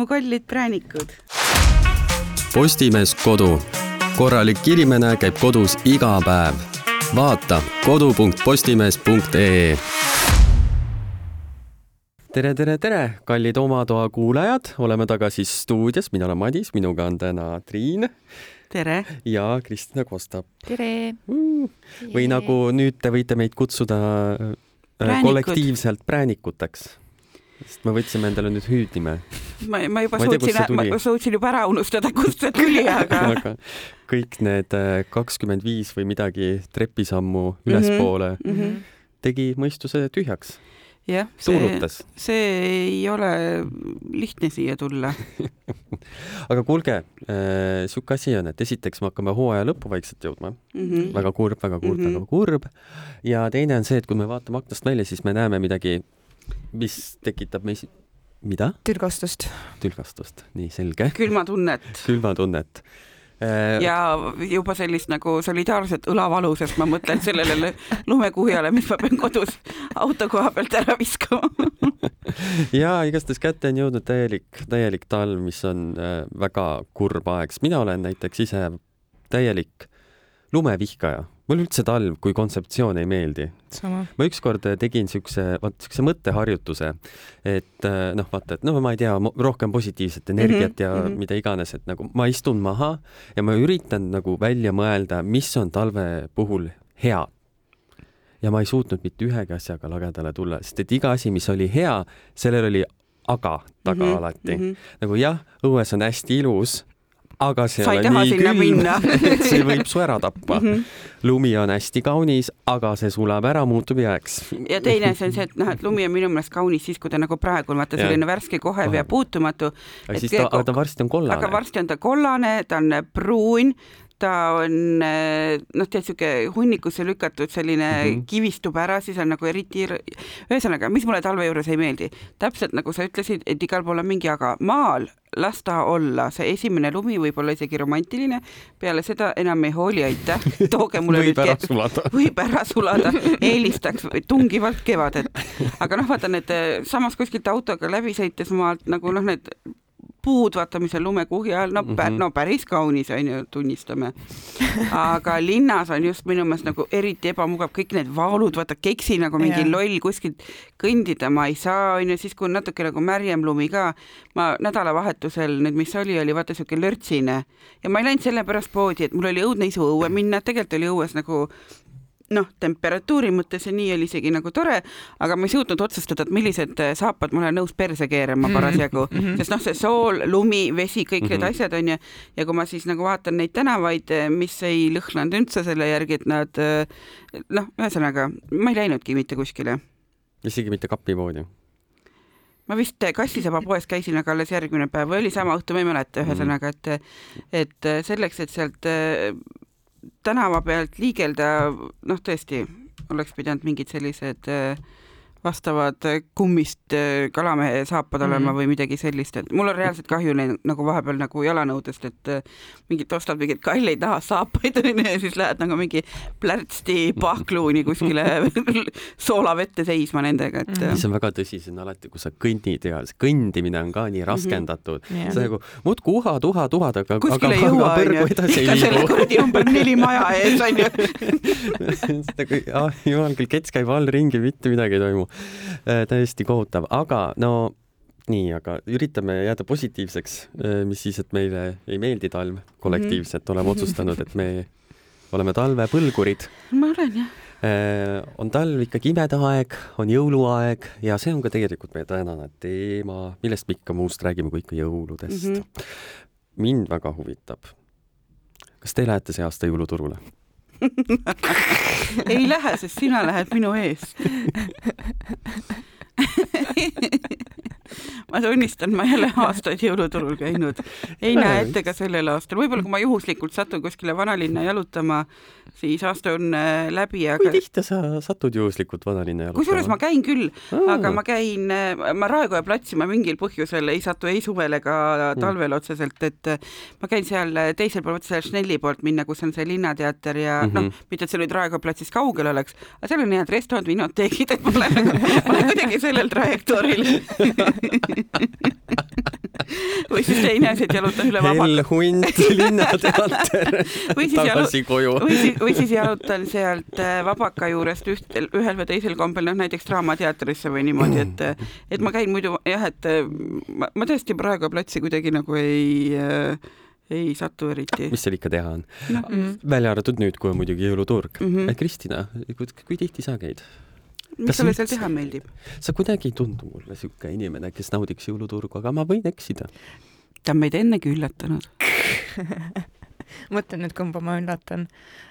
mu kallid präänikud. Postimees Kodu. korralik inimene käib kodus iga päev. vaata kodu.postimees.ee tere, tere, tere, kallid Oma Toa kuulajad, oleme tagasi stuudios, mina olen Madis, minuga on täna Triin. tere! ja Kristina Kostap. tere mm.! või nagu nüüd te võite meid kutsuda äh, Präänikud. kollektiivselt präänikuteks sest me võtsime endale nüüd hüüdnime. ma, ma juba ma suutsin, ma suutsin juba ära unustada, kust see tuli, aga aga kõik need äh, kakskümmend viis või midagi trepisammu ülespoole mm -hmm. tegi mõistuse tühjaks. jah, see, see ei ole lihtne siia tulla aga kuulge äh,, sihuke asi on, et esiteks me hakkame hooaja lõppu vaikselt jõudma mm. -hmm. väga kurb, väga kurb mm, -hmm. väga kurb. ja teine on see, et kui me vaatame aknast välja, siis me näeme midagi mis tekitab meis, mida? tülgastust. tülgastust, nii selge. külmatunnet. külmatunnet äh, ja juba sellist nagu solidaarset õlavalu, sest ma mõtlen sellele lumekuhjale, mis ma pean kodus auto koha pealt ära viskama ja igastahes kätte on jõudnud täielik, täielik talv, mis on äh, väga kurb aeg, sest mina olen näiteks ise täielik lumevihkaja mulle üldse talv kui kontseptsioon ei meeldi. ma ükskord tegin siukse, vot siukse mõtteharjutuse, et äh, noh, vaata, et noh, ma ei tea, rohkem positiivset energiat mm -hmm. ja mm -hmm. mida iganes, et nagu ma istun maha ja ma üritan nagu välja mõelda, mis on talve puhul hea. ja ma ei suutnud mitte ühegi asjaga lagedale tulla, sest et iga asi, mis oli hea, sellel oli aga taga mm -hmm. alati mm. -hmm. nagu jah, õues on hästi ilus aga see ei ole nii külm, et see võib su ära tappa mm. -hmm. lumi on hästi kaunis, aga see sulab ära, muutub jääks. ja teine asi on see, et noh, et lumi on minu meelest kaunis siis, kui ta nagu praegu on vaata selline värske, kohev ja puutumatu. aga siis ta, aga ta varsti on kollane. aga varsti on ta kollane, ta on pruun, ta on noh, tead siuke hunnikusse lükatud selline mm -hmm. kivistub ära, siis on nagu eriti, ühesõnaga, mis mulle talve juures ei meeldi, täpselt nagu sa ütlesid, et igal pool on mingi, aga maal las ta olla, see esimene lumi võib olla isegi romantiline, peale seda enam ei hooli, aitäh, tooge mulle võib ära sulada. võib ära sulada, eelistaks tungivalt kevadet. aga noh, vaata need samas kuskilt autoga läbi sõites maalt nagu noh, need puud, vaata, mis on lumekuhja all, no mm, -hmm. no päris kaunis on ju, tunnistame. aga linnas on just minu meelest nagu eriti ebamugav, kõik need vaalud, vaata keksi nagu mingi yeah. loll kuskilt kõndida ma ei saa, on ju, siis kui on natuke nagu märjem lumi ka, ma nädalavahetusel nüüd, mis oli, oli vaata siuke lörtsine ja ma ei läinud sellepärast poodi, et mul oli õudne isu õue minna, tegelikult oli õues nagu noh, temperatuuri mõttes ja nii oli isegi nagu tore, aga ma ei suutnud otsustada, et millised äh, saapad ma olen nõus perse keerama mhm. parasjagu mm, -hmm. sest noh, see sool, lumi, vesi, kõik mm -hmm. need mhm. asjad onju, ja kui ma siis nagu vaatan neid tänavaid, äh, mis ei lõhnanud üldse selle järgi, et nad äh, noh, ühesõnaga ma ei läinudki mitte kuskile. isegi mitte kapi poodi? ma vist kassisaba poes käisin, aga alles järgmine päev või oli sama õhtu, ma ei mäleta, ühesõnaga, et et selleks, et sealt tänava pealt liigelda, noh, tõesti, oleks pidanud mingid sellised äh, vastavad kummist äh, kalamehe saapad olema mm -hmm. või midagi sellist, et mul on reaalselt kahju neid nagu vahepeal nagu jalanõudest, et äh, mingit ostad mingeid kalleid nahasaapaid onju ja siis lähed nagu mingi plärtsti pahkluuni kuskile soolavette seisma nendega, et mm. -hmm. see on väga tõsi, see on alati, kui sa kõnnid ja see kõndimine on ka nii raskendatud mm, -hmm. sa nagu muudkui uhad, uhad, uhad, aga, aga, aga põrgu edasi ei liigu. kuradi ümber neli maja ees onju ah jumal küll, kets käib all ringi, mitte midagi ei toimu Äh, täiesti kohutav, aga no nii, aga üritame jääda positiivseks, äh, mis siis, et meile ei meeldi talv kollektiivselt, mhm. oleme otsustanud, et me oleme talvepõlgurid. ma olen jah äh, on talv ikkagi imede aeg, on jõuluaeg ja see on ka tegelikult meie tänane teema, millest me ikka muust räägime kui ikka jõuludest mm. -hmm. mind väga huvitab, kas te lähete see aasta jõuluturule? ei lähe, sest sina lähed minu eest ma tunnistan, ma ei ole aastaid jõuluturul käinud, ei näe ette ka sellel aastal, võib-olla kui ma juhuslikult satun kuskile vanalinna jalutama, siis aasta on äh, läbi, aga. kui tihti sa satud juhuslikult vanalinna jalutama? kusjuures ma käin küll, aga ma käin, äh, ma Raekoja platsi ma mingil põhjusel ei satu ei suvel ega mm. talvel otseselt, et äh, ma käin seal teisel pool, otse Schnelli poolt minna, kus on see Linnateater ja mm -hmm. noh, mitte et see nüüd Raekoja platsist kaugel oleks, aga seal on head restoranid, vinoteegid, et ma olen nagu, ma olen kuidagi sellel trajektooril või siis teine asi, et jalutan üle vabaka Hell hunt, Linnateater, tagasi koju. või siis, või siis jalutan sealt äh, Vabaka juurest üht, ühel või teisel kombel, noh näiteks Draamateatrisse või niimoodi, et et ma käin muidu jah, et äh, ma, ma tõesti praegu platsi kuidagi nagu ei äh, ei satu eriti. mis seal ikka teha on, noh, mm.. välja arvatud nüüd, kui on muidugi jõuluturg. Mhm. Kristina, kui, kui tihti sa käid? Mis sulle seal teha meeldib? sa kuidagi ei tundu mulle sihuke inimene, kes naudiks jõuluturgu, aga ma võin eksida. ta on meid ennegi üllatanud. mõtlen nüüd, kumba ma üllatan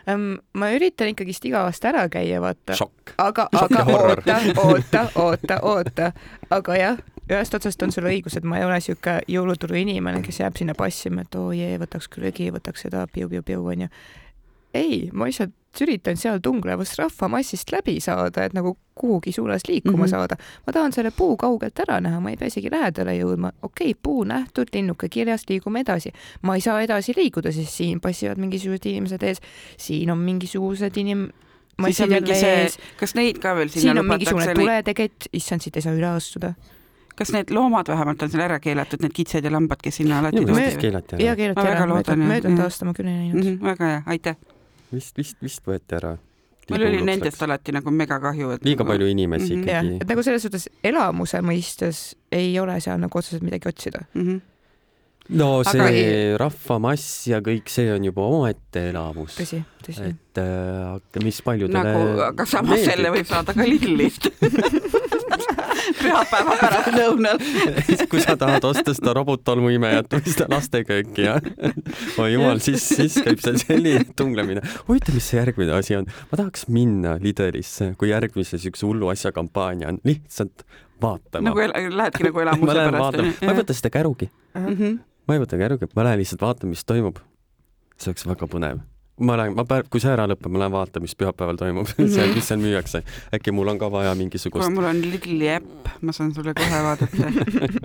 um,. ma üritan ikkagist iga aasta ära käia, vaata. aga, aga oota, oota, oota, oota, aga jah, ühest otsast on sul õigus, et ma ei ole sihuke jõuluturu inimene, kes jääb sinna passima, et oo jee, võtaks krõgi, võtaks seda piu-piu-piu onju. ei, ma lihtsalt üritan seal tunglevast rahvamassist läbi saada, et nagu kuhugi suunas liikuma mm. -hmm. saada. ma tahan selle puu kaugelt ära näha, ma ei pea isegi lähedale jõudma. okei okay,, puu nähtud, linnuke kirjas, liigume edasi. ma ei saa edasi liikuda, sest siin passivad mingisugused inimesed ees, siin on mingisugused inim-, siis on massid mingi jälle see ees, kas neid ka veel sinna siin on mingisugune lubatakse, tuleteket, issand, siit ei saa üle astuda. kas need loomad vähemalt on seal ära keelatud, need kitsed ja lambad, kes sinna alati meelest tulevad? keelati ja ära. keelati Ma väga ära, loodan, möödunud jah. Jah. aasta ma küll ei näinud. väga hea, aitäh. vist, vist, vist võeti ära. mul oli nendest alati nagu mega kahju, et liiga nagu... palju inimesi Mhm. jah, ikkagi et. nagu selles suhtes elamuse mõistes ei ole seal nagu otseselt midagi otsida. mm. -hmm. no Aga see ei- rahvamass ja kõik see on juba omaette elamus. tõsi, tõsi. et äh, mis paljudele nagu, aga samas selle võib saada ka Lidlist. pühapäeva pärastlõunal. kui sa tahad osta seda robottolmuimejat või seda lastekööki ja oi jumal, siis, siis käib seal selline tunglemine. huvitav, mis see järgmine asi on? ma tahaks minna Lidlisse, kui järgmise siukse hullu asja kampaania on, lihtsalt vaatama nagu. lähedki nagu ma elamuse pärast ma ei võta seda kärugi, -hmm. ma ei võta kärugi, ma lähen lihtsalt vaatan, mis toimub. see oleks väga põnev ma lähen, ma päev, kui see ära lõpeb, ma lähen vaatan, mis pühapäeval toimub mm, -hmm. Mhm. mis seal müüakse. äkki mul on ka vaja mingisugust. mul on Lidli äpp, ma saan sulle kohe vaadata.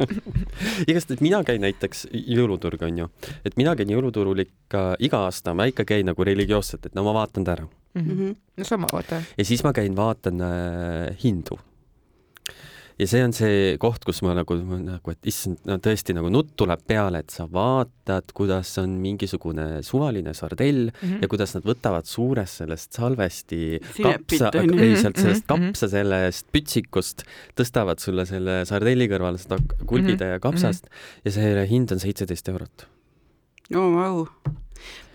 igastahes mina käin näiteks jõuluturg on ju, et mina käin jõuluturul ikka iga aasta, ma ikka käin nagu religioosselt, et no ma vaatan ta ära Mhm. no sama, vaata. ja siis ma käin vaatan äh, hindu. Ja see on see koht, kus ma nagu, nagu, et issand, no tõesti nagu nutt tuleb peale, et sa vaatad, kuidas on mingisugune suvaline sardell Mhm. ja kuidas nad võtavad suurest sellest salvesti Sinepit, kapsa, ei sealt sellest Mhm, mhm, kapsa sellest pütsikust tõstavad sulle selle sardelli kõrvale seda kulbitäie kapsast ja selle hind on seitseteist eurot. oo, vau.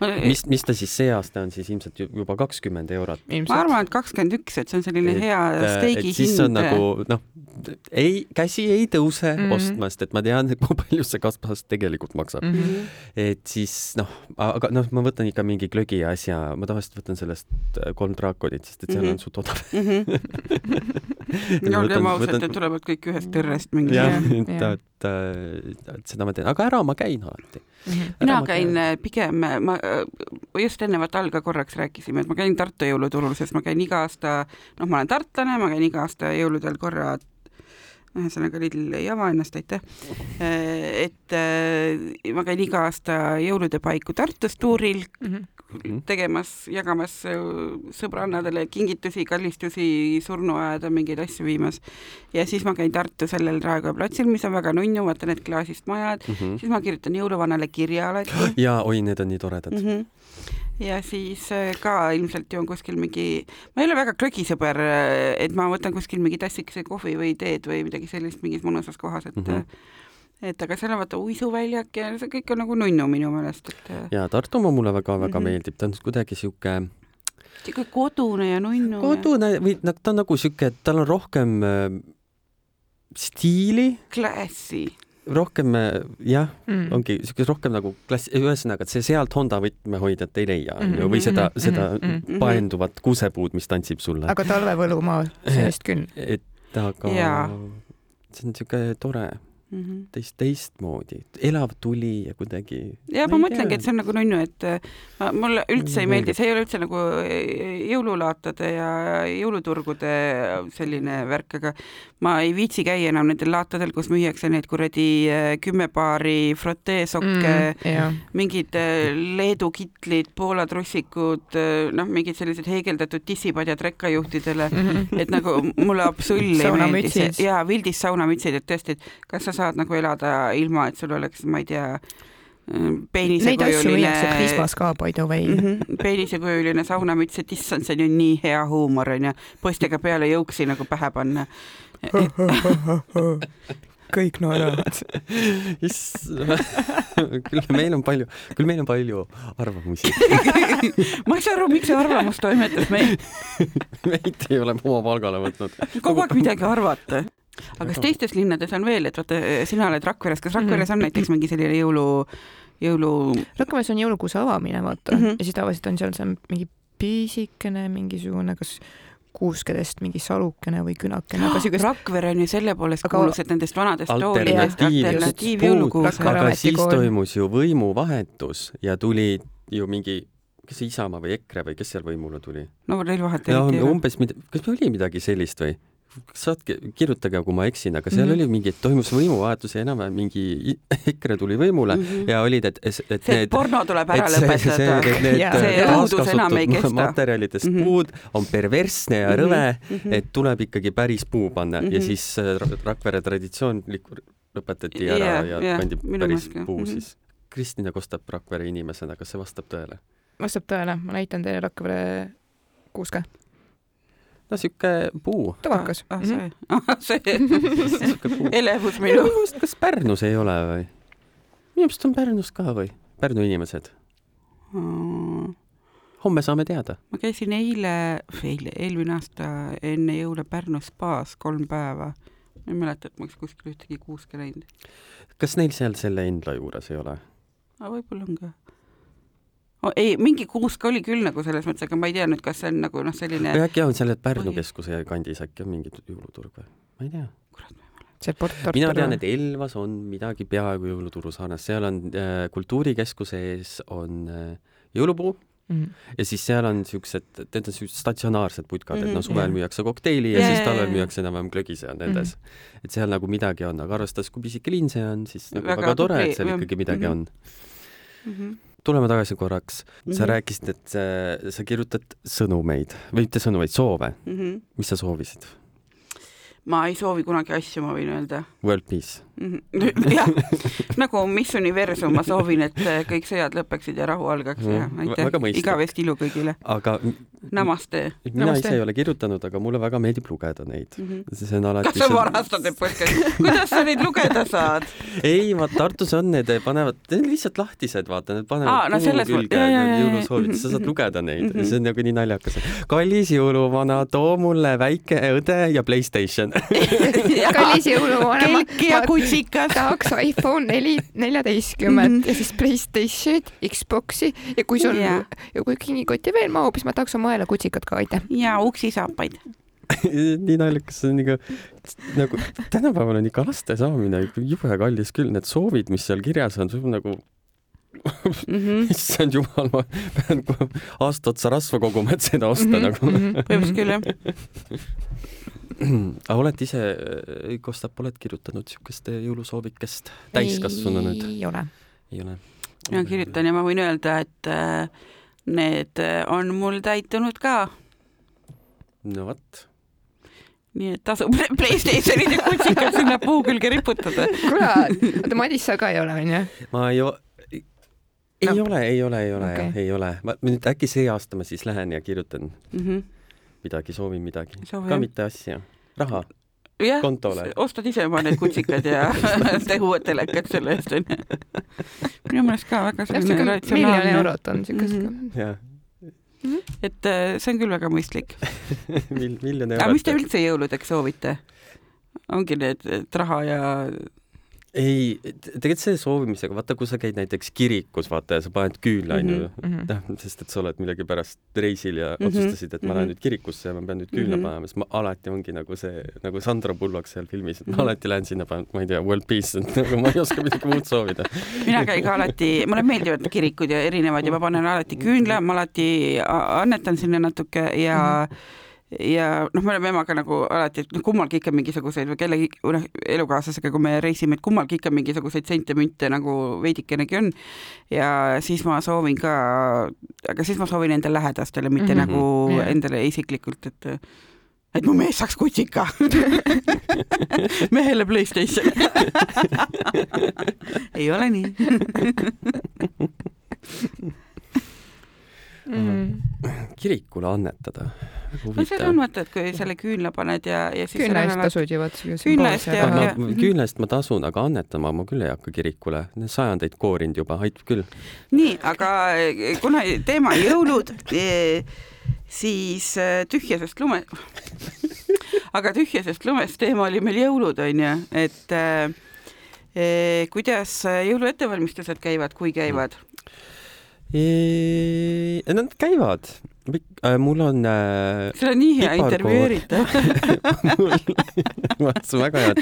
ma mis, mis ta siis see aasta on siis ilmselt ju- juba kakskümmend eurot. ma arvan, et kakskümmend üks, et see on selline Et, hea et steigi siis on hind. nagu noh, ei, käsi ei tõuse mm. -hmm. ostmast, et ma tean, kui palju see kasvas tegelikult maksab mm. -hmm. et siis noh, aga noh, ma võtan ikka mingi glögi asja, ma tavaliselt võtan sellest äh, kolm draakonit, sest et seal Mhm. on suht odav. no olgem ausad, need tulevad kõik ühest tõrrest mingi. jah, et, et, et seda ma teen, aga ära ma käin alati. Mhm. mina käin äh, pigem, ma äh, just enne vaata alga korraks rääkisime, et ma käin Tartu jõuluturul, sest ma käin iga aasta, noh, ma olen tartlane, ma käin iga aasta jõuludel korra ühesõnaga Lidl ei ava ennast, aitäh. et äh, ma käin iga aasta jõulude paiku Tartus tuuril Mhm. tegemas, jagamas äh, sõbrannadele kingitusi, kallistusi, surnuaeda mingeid asju viimas. ja siis ma käin Tartu sellel Raekoja platsil, mis on väga nunnu, vaata need klaasist majad, siis ma kirjutan jõuluvanale kirja alati ja oi, need on nii toredad mm. -hmm. Ja siis äh, ka ilmselt ju on kuskil mingi, ma ei ole väga krögisõber, et ma võtan kuskil mingi tassikese kohvi või teed või midagi sellist mingis mõnusas kohas, et mm. -hmm. et aga seal on vaata uisuväljak ja see kõik on nagu nunnu minu meelest, et äh, ja Tartumaa mulle väga-väga mm. -hmm. meeldib, ta on kuidagi sihuke sihuke kodune ja nunnu. kodune või noh, ta on nagu sihuke, tal on rohkem äh, stiili, Classy. Rohkem jah, Mm. ongi siuke rohkem nagu klass, ühesõnaga, et see sealt Honda võtmehoidjat ei leia, onju, Mhm, või seda, mhm, seda mhm, mhm. paenduvat kuusepuud, mis tantsib sulle. aga talvevõlumaa seest küll. et aga Jaa. see on siuke tore, Mm -hmm. teist, teistmoodi, elav tuli ja kuidagi. ja ma mõtlengi, et see on nagu nunnu, et äh, ma- mulle üldse ei meeldi, see ei ole üldse nagu äh, jõululaatade ja jõuluturgude selline värk, aga ma ei viitsi käia enam nendel laatadel, kus müüakse neid kuradi äh, kümme paari froteesokke mm., jah, mingid äh, Leedu kitlid, Poola trussikud, noh, mingid sellised heegeldatud dissipadjad rekkajuhtidele, et nagu mulle absoluutselt ei meeldi see ja vildis saunamütsid, et tõesti, et kas sa saad nagu elada ilma, et sul oleks, ma ei tea, Neid asju müüakse Prismas peenisekujuline ka by the way. Mhm, peenisekujuline saunamüts, et issand, see on ju nii hea huumor onju, poistega peale jõuksi nagu pähe panna. kõik naeravad. küll meil on palju, küll meil on palju arvamusi. ma ei saa aru, miks see arvamustoimetus meil meid ei ole oma palgale võtnud. kogu aeg midagi arvata. Aga kas teistes linnades on veel, et vaata, sina oled Rakveres, kas Rakveres on näiteks mingi selline jõulu, jõulu Rakveres on jõulukuuse avamine, vaata mm, Mhm. -hmm. ja siis tavaliselt on seal see mingi pisikene mingisugune, kas kuuskedest mingi salukene või künakene, aga siukest Rakvere on ju selle poolest Aga- kuulus, et nendest vanadest toolidest alternatiiv, alternatiivjõulukuuse Rakvere aga siis toimus ju võimuvahetus ja tuli ju mingi, kas see Isamaa või EKRE või kes seal võimule tuli? no neil vahet ei ole. umbes, kas oli midagi sellist või? saatke, kirjutage, kui ma eksin, aga seal Mhm. oli mingi, toimus võimuvahetus ja enam-vähem mingi EKRE tuli võimule ja olid, et, et Mhm. see need porno tuleb ära et see, see, lõpetada. et need Jaa. See õudus enam ei taaskasutatud kesta. materjalidest Mhm. puud on perversne ja rõve, -hmm. et tuleb ikkagi päris puu panna ja Mhm. siis äh, Ra- Rakvere traditsioonlik lõpetati ära Jaa, ja jaa, pandi päris ka. puu Mhm. siis. Kristina Kostap Rakvere inimesena, kas see vastab tõele? vastab tõele, ma näitan teile Rakvere kuuske. No sihuke puu. tubakas. ah, Mhm. see, ah, see elevus minu minu. meelest, kas Pärnus ei ole või? minu meelest on Pärnus ka või? Pärnu inimesed. homme saame teada. ma käisin eile, eile, eelmine aasta enne jõule Pärnu spaas kolm päeva. ma ei mäleta, et ma oleks kuskil ühtegi kuuske näinud. kas neil seal selle Endla juures ei ole? aga võib-olla on ka oh,. ei, mingi kuusk oli küll nagu selles mõttes, aga ma ei tea nüüd, kas see on nagu noh, selline äkki on selle Pärnu keskuse kandis äkki on mingi jõuluturg või? ma ei tea. see Port mina tean, et Elvas on midagi peaaegu jõuluturu sarnast, seal on äh, kultuurikeskuse ees on äh, jõulupuu Mhm. ja siis seal on siuksed, need on siuksed statsionaarsed putkad mm, -hmm. et no Mhm. suvel Jah. müüakse kokteili ja Jaa, siis talvel müüakse enam-vähem glögi seal nendes mm. -hmm. et seal nagu midagi on, aga arvestades, kui pisike linn see on, siis nagu väga, Väga tore, et seal ikkagi midagi Mhm. on. mm. -hmm. Tuleme tagasi korraks, sa Mhm. rääkisid, et sa, sa kirjutad sõnumeid või mitte sõnumeid, soove, Mm -hmm. mis sa soovisid? ma ei soovi kunagi asju, ma võin öelda World peace. mm. -hmm. jah, nagu Miss Universum, ma soovin, et kõik sõjad lõpeksid ja rahu algaks ja Mhm. aitäh igavest ilu kõigile. aga Namaste mina Namaste. ise ei ole kirjutanud, aga mulle väga meeldib lugeda neid. mm. -hmm. see on alati kas sa varastad need podcast'id, kuidas sa neid lugeda saad? ei, vaat Tartus on need, panevad, need on lihtsalt lahtised, vaata, need panevad Aa, no külge jõulusoovitused, sa saad mhm. lugeda neid mm. -hmm. see on nagu nii naljakas. kallis jõuluvana, too mulle väike õde ja Playstation. kallis jõuluvana, kelk ja kutsikas. tahaks iPhone neli, neljateistkümmet Mhm. ja siis Playstation, Xbox'i ja kui sul Jaa. ja kui kingikotti veel mahub, siis ma tahaks oma õele kutsikat ka, aitäh. ja uksisaapaid. nii naljakas, see on nagu, nagu tänapäeval on ikka laste saamine ikka jube kallis küll, need soovid, mis seal kirjas on, sul on nagu, Mhm. issand jumal, ma pean aasta otsa rasva koguma, et seda osta mm -hmm. nagu. põhimõtteliselt küll jah. aga oled ise, Kostap, oled kirjutanud niisugust jõulusoovikest täiskasvanu nüüd? ei ole. ei ole? mina kirjutan ja ma võin öelda, et äh, need äh, on mul täitunud ka, no vot. nii et tasub Playstationid ja kutsikad sinna puu külge riputada. kurat, oota Madis sa ka ei ole onju? ma ei, ei No. ole, ei ole, ei ole okay., ei ole. ma nüüd äkki see aasta ma siis lähen ja kirjutan Mhm. midagi, soovin midagi. Ka mitte asja, raha. jah, ostad ise oma need kutsikad ja tee uued telekad selle eest onju. minu meelest ka väga selline miljon ratsionaalne, eurot on siukest Mhm. ka. jah, et äh, see on küll väga mõistlik. mil-, miljon aga mis te eurot. üldse jõuludeks soovite? ongi need, et raha ja ei, tegelikult see soovimisega, vaata, kui sa käid näiteks kirikus, vaata ja sa paned küünla, onju Mhm. noh, sest et sa oled millegipärast reisil ja mm Mhm, -hmm. otsustasid, et ma lähen mhm. nüüd kirikusse ja ma pean nüüd küünla mm Mhm. -hmm. panema, siis ma alati ongi nagu see, nagu Sandra Bullock seal filmis, et ma Mhm. alati lähen sinna, panen, ma ei tea, world peace, et nagu ma ei oska midagi muud soovida. mina käin ka alati, mulle meeldivad kirikud ja erinevad ja ma panen alati küünla, ma alati annetan sinna natuke ja mm -hmm ja noh, me oleme emaga nagu alati, et noh, kummalgi ikka mingisuguseid või kellegi, noh, elukaaslasega, kui me reisime, et kummalgi ikka mingisuguseid sente-münte nagu veidikenegi on. ja siis ma soovin ka, aga siis ma soovin enda lähedastele, mitte mm -hmm, nagu yeah. endale isiklikult, et et mu mees saaks kutsika mehele Playstation ei ole nii mm. kirikule annetada. no see on mõte, et kui selle küünla paned ja, ja siis küünla eest tasud ju vaat. Küünla eest ja- ma, ja- küünla eest ma tasun, aga annetama ma küll ei hakka kirikule, sajandeid koorinud juba, aitab küll. nii, aga eh, kuna teema on jõulud, siis eh, tühjasest lume, aga tühjasest lumest teema oli meil jõulud, onju, et eh, eh, kuidas jõuluettevalmistused käivad, kui käivad? Nad käivad, mul on äh, see on nii hea intervjueeritav. see on väga hea.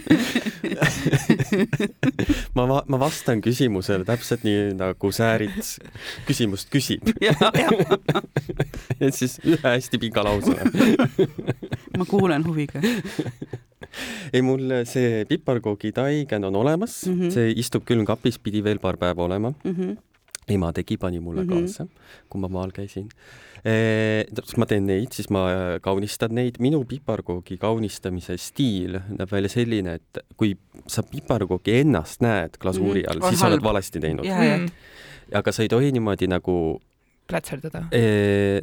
ma, ma vastan küsimusele täpselt nii nagu Säärit küsimust küsib ja siis ühe hästi pika lausega. ma kuulan huviga. ei, mul see piparkoogi taigen on olemas mm. -hmm. see istub külmkapis, pidi veel paar päeva olema. Ema tegi, pani mulle mm. -hmm. kaasa, kui ma maal käisin. ma teen neid, siis ma äh, kaunistan neid. minu piparkoogi kaunistamise stiil näeb välja selline, et kui sa piparkoogi ennast näed glasuuri Mhm. all, On siis sa oled valesti teinud. ja, ja Mm. aga sa ei tohi niimoodi nagu plätserdada.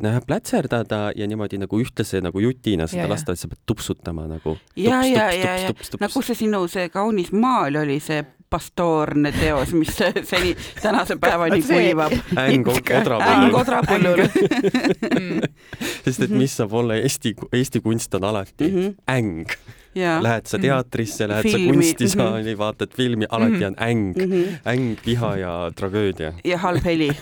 nojah, plätserdada ja niimoodi nagu ühtlase nagu jutina seda ja. lasta, et sa pead tupsutama nagu. ja, ja, ja, ja nagu see sinu see kaunis maal oli see pastoorne teos, mis seni tänase päevani kuivab. äng äng odrapõllul. odrapõllul. sest et mis saab olla Eesti, Eesti kunst on alati Mhm. äng. ja, Lähed sa teatrisse, lähed sa Filmi, kunstisaali, vaatad filmi, alati on äng, Mhm. äng, viha ja tragöödia. ja halb heli.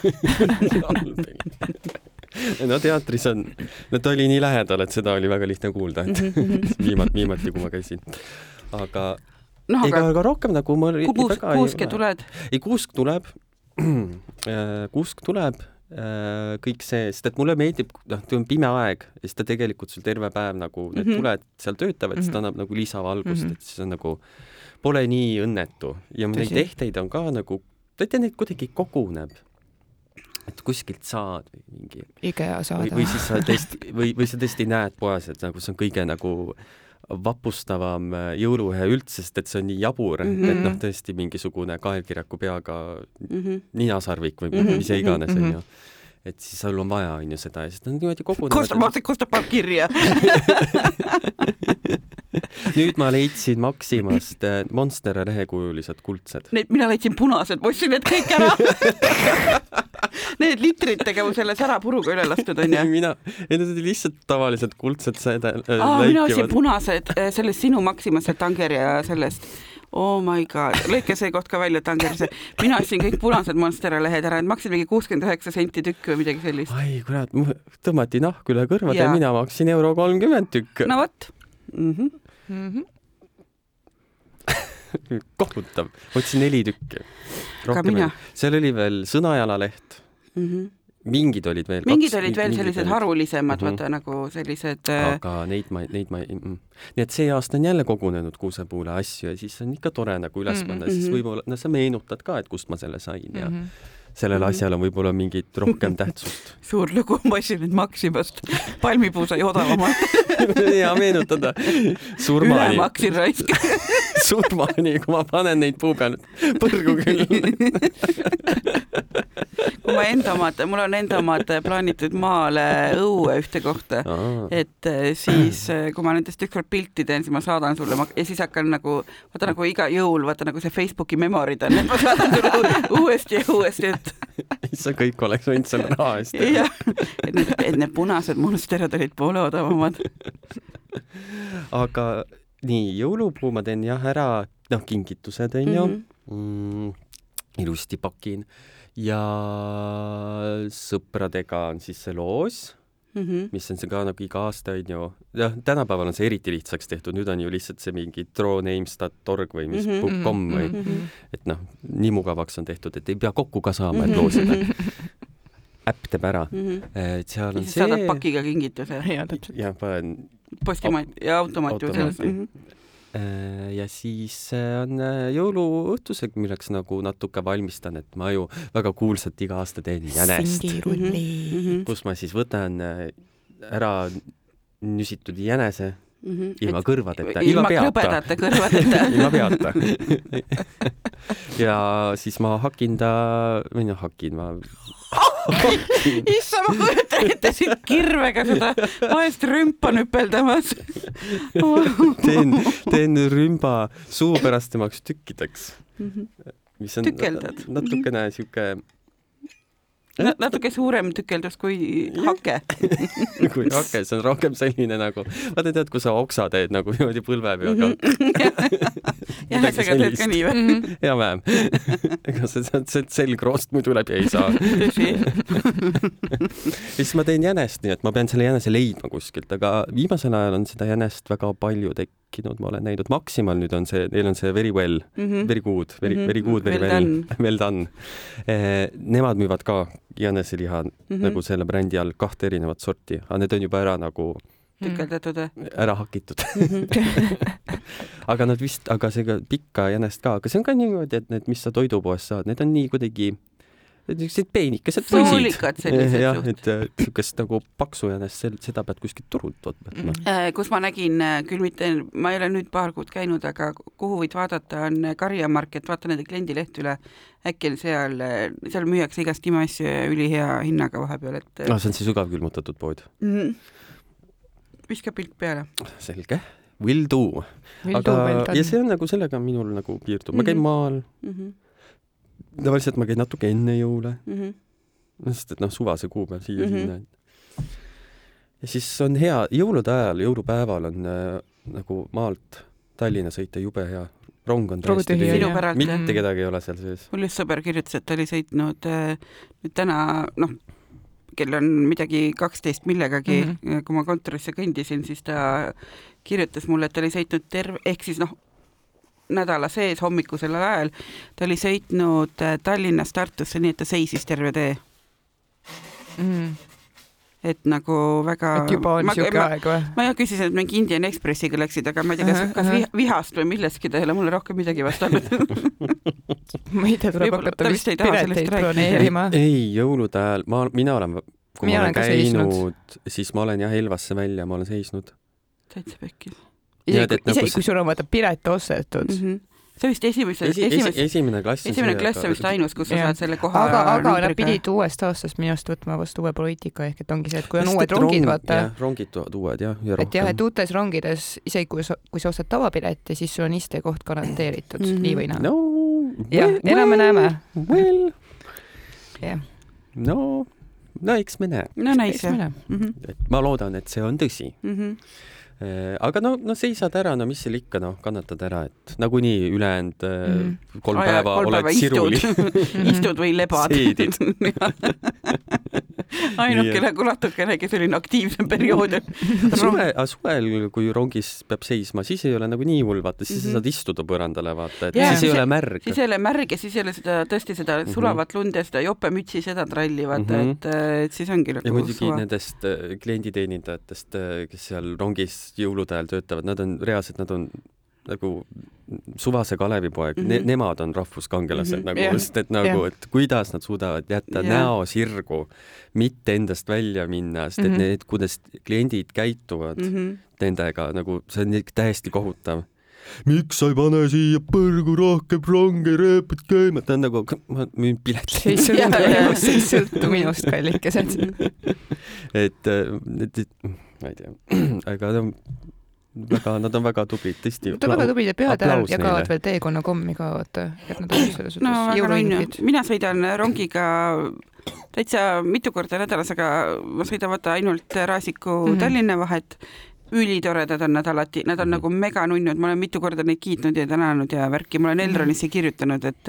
no teatris on, no ta oli nii lähedal, et seda oli väga lihtne kuulda, et viimati, viimati, kui ma käisin. aga noh, ega aga aga rohkem nagu ma kuus, väga ei kuuske tuled. ei, kuusk tuleb, kuusk tuleb, kõik see, sest et mulle meeldib, noh, kui on pime aeg ja siis ta tegelikult sul terve päev nagu need mm. -hmm. tuled seal töötavad, siis ta Mhm. annab nagu lisavalgust mm. -hmm. et siis on nagu, pole nii õnnetu ja neid Tõsi. ehteid on ka nagu, ta ei tea, neid kuidagi koguneb. et kuskilt saad või mingi IKEA või, saada või. siis sa tõesti või, või sa tõesti näed poes, et nagu see on kõige nagu vapustavam äh, jõuluühe üldse, sest et see on nii jabur mm, Mhm. -hmm. et noh, tõesti mingisugune kaelkirjaku peaga Mhm. ninasarvik või mm Mhm, -hmm. mis iganes mhm, onju. Et siis sul on vaja onju seda ja siis on niimoodi kogunenud kostab, ma. mõtlesin, kostab paneb kirja. nüüd ma leidsin Maximast äh, Monstera lehekujulised kuldsed. Need, mina leidsin punased, ma ostsin need kõik ära. Need litritega mu selle särapuruga üle lastud onju. mina, ei need olid lihtsalt tavalised kuldsed säde- äh, mina ostsin punased äh, sellest sinu Maximase Tanger ja sellest oh my god, lõika see koht ka välja Tangerisse. mina ostsin kõik punased Monstera lehed ära, need maksid mingi kuuskümmend üheksa senti tükk või midagi sellist. ai kurat, tõmmati nahk üle kõrvade ja Jaa. mina maksin euro kolmkümmend tükk no vot mm. -hmm. Mhm. kohutav, võtsin neli tükki. mina. seal oli veel sõnajalaleht, Mm -hmm. Mingid olid veel. mingid olid veel sellised harulisemad mm, Mhm. -hmm. vaata nagu sellised äh, aga neid ma, neid ma ei mm., nii et see aasta on jälle kogunenud kuusepuule asju ja siis on ikka tore nagu üles Mhm, panna mm, -hmm. siis mhm. võib-olla, no sa meenutad ka, et kust ma selle sain ja Mhm. sellel Mhm. asjal on võib-olla mingit rohkem tähtsust. suur lugu, ma ostsin need Maximast. palmipuu sai odavamalt, hea meenutada. üle surmani, maksin raisk. surmani, kui ma panen neid puu peal põrgu küll. kui ma enda omad, mul on enda omad plaanitud maale õue ühte kohta, et eh, siis, kui ma nendest ükskord pilti teen, siis ma saadan sulle ma- ja siis hakkan nagu, vaata nagu iga jõul, vaata nagu see Facebooki memorid on, et ma saadan sulle uuesti ja uuesti, et issand, kõik oleks võinud selle raha eest teha. jah, et need, et need punased monsterad olid poole odavamad. aga nii, jõulupuu ma teen jah ära, noh, kingitused onju Mhm. mm,, ilusti pakin ja sõpradega on siis see loos, Mhm. mis on see ka nagu iga aasta onju, jah, tänapäeval on see eriti lihtsaks tehtud, nüüd on ju lihtsalt see mingi drawnames.org või mis Mhm. mm -hmm. .com või Mhm. Mhm. et noh, nii mugavaks on tehtud, et ei pea kokku ka saama, et loosida. äpp teeb ära, et seal on siis saadad see pakiga kingituse, jaa, täpselt. ja panen postimaat ja automaat ju selles. Automaati. Äh, ja siis äh, on äh, jõuluõhtused, milleks nagu natuke valmistan, et ma ju väga kuulsalt iga aasta teen jänest. Mhm. kus ma siis võtan ära nüsitud jänese, ilma kõrvadeta, ilma ilma peata. krõbedate kõrvadeta ilma peata ja siis ma hakin ta, või noh, hakin ma issand, ma kujutan ette sind kirvega seda vaest rümpa nüpeldamas. teen, teen rümba suupärastemaks tükkideks, mis on Tükeldad. natukene sihuke natuke suurem tükeldus kui hake. kui hake, see on rohkem selline nagu, vaata tead, kui sa oksa teed nagu niimoodi põlve peaga mm. jah, sa ka teed ka nii või? Mhm. enam-vähem. ega see, see selgroost muidu läbi ei saa. tõsi. ja siis ma teen jänest, nii et ma pean selle jänese leidma kuskilt, aga viimasel ajal on seda jänest väga palju tekkinud, ma olen näinud, Maximal nüüd on see, neil on see Very Well, Very Good, Very, Mhm. Very Good, Very Well Well, Well Done. Nemad müüvad ka jäneseliha Mhm. nagu selle brändi all kahte erinevat sorti, aga need on juba ära nagu tükeldatud või? ära hakitud. aga nad vist, aga see ka pikka jänest ka, aga see on ka niimoodi, et need, mis sa toidupoest saad, need on nii kuidagi niisugused peenikesed Soolikad sellised jah, suht. et äh, niisugust nagu paksu jänest, seda pead kuskilt turult võtma. Äh, kus ma nägin, küll mitte, ma ei ole nüüd paar kuud käinud, aga kuhu võid vaadata, on Karjamarket, vaata nende kliendileht üle. äkki on seal, seal müüakse igast imeasju ülihea hinnaga vahepeal, et no see on see sügavkülmutatud pood. mm, viska pilk peale. selge, will do. aga, ja see on nagu sellega minul nagu piirdub, ma käin Mhm. maal, Mm -hmm. Tavaliselt ma käin natuke enne jõule, Mm -hmm. sest et noh, suvase kuupäev Mhm. siia-sinna mm. -hmm. ja siis on hea, jõulude ajal, jõulupäeval on äh, nagu maalt Tallinna sõita jube hea. rong on täiesti tühi, mitte kedagi ei ole seal sees. mul just sõber kirjutas, et ta oli sõitnud äh, nüüd täna, noh, kell on midagi kaksteist millegagi mm. -hmm. kui ma kontorisse kõndisin, siis ta kirjutas mulle, et ta oli sõitnud terve, ehk siis noh, nädala sees hommikusel ajal ta oli sõitnud äh, Tallinnast Tartusse, nii et ta seisis terve tee, et nagu väga et juba on ma, siuke aeg või? ma jah küsisin, et mingi Indian Expressiga läksid, aga ma ei tea, kas Ahah,, kas ahah. vi- vihast või millestki ta ei ole mulle rohkem midagi vastanud. ma ei tea, tuleb hakata ta vist pileteid broneerima. ei, jõulude ajal ma, mina olen, kui Mina ma olen käinud, siis ma olen jah Elvasse välja, ma olen seisnud. täitsa pekkis Isegi et, nagu isegi see- kui sul on vaata pilet ostetud mm. -hmm. see vist esimese esi, esi, esimese, esimene klass. esimene klass on vist ainus, kus sa saad selle koha aga, aga nad pidid uuest aastast minu arust võtma vastu uue poliitika ehk et ongi see, et kui on Sest uued rongid, rong- vaata, rongid tulevad uued jah, ja et jah, et. uutes rongides, isegi kui sa, kui sa ostad tavapileti, siis sul on istekoht garanteeritud mm, Mhm. -hmm. nii või naa no jah, elame-näeme. Well, jah, no, no eks me näe. no me jah et ma loodan, et see on tõsi. mm. -hmm. Aga no, no seisad ära, no mis seal ikka, noh, kannatad ära, et nagunii ülejäänud mm. kolm päeva oled siruli. istud või lebad Seedid. ainuke Nii, nagu natukenegi selline aktiivsem periood on. suve, suvel, kui rongis peab seisma, siis ei ole nagu nii hull, vaata, siis mm. -hmm. sa saad istuda põrandale, vaata, et yeah, siis ei ole märg. siis ei ole märg ja siis ei ole seda tõesti seda Mhm. sulavat lund ja seda jopemütsi, seda tralli vaata mm. -hmm. et, et siis ongi ja nagu muidugi suva. nendest äh, klienditeenindajatest, kes seal rongis jõulude ajal töötavad, nad on reaalselt, nad on nagu suvase Kalevipoeg mm, -hmm. ne, Mhm. nemad on rahvuskangelased mm -hmm. nagu jah, just, et nagu jah. et kuidas nad suudavad jätta Jah. näo sirgu, mitte endast välja minna, sest et Mhm. need, kuidas kliendid käituvad mm mm. -hmm. -hmm. nendega nagu see on täiesti kohutav. miks sa ei pane siia põrgu rohkem ronge, rööpad käima, ta on nagu, ma müün pileteid. see ei sõltu minust, kallikesed. et, et, et ma ei tea, aga no, väga, nad on väga tublid, tõesti. Nad on väga tublid ja pühade ajal aplaus jagavad neile. veel teekonnakommi ka vaata, et nad on selles no suhtes nunnu jõuluingid., mina sõidan rongiga täitsa mitu korda nädalas, aga ma sõidan vaata ainult Raasiku mm. -hmm. Tallinna vahet. ülitoredad on nad alati, nad on Mhm. nagu meganunnud, ma olen mitu korda neid kiitnud ja tänanud ja värki, ma olen Mhm. Elronisse kirjutanud, et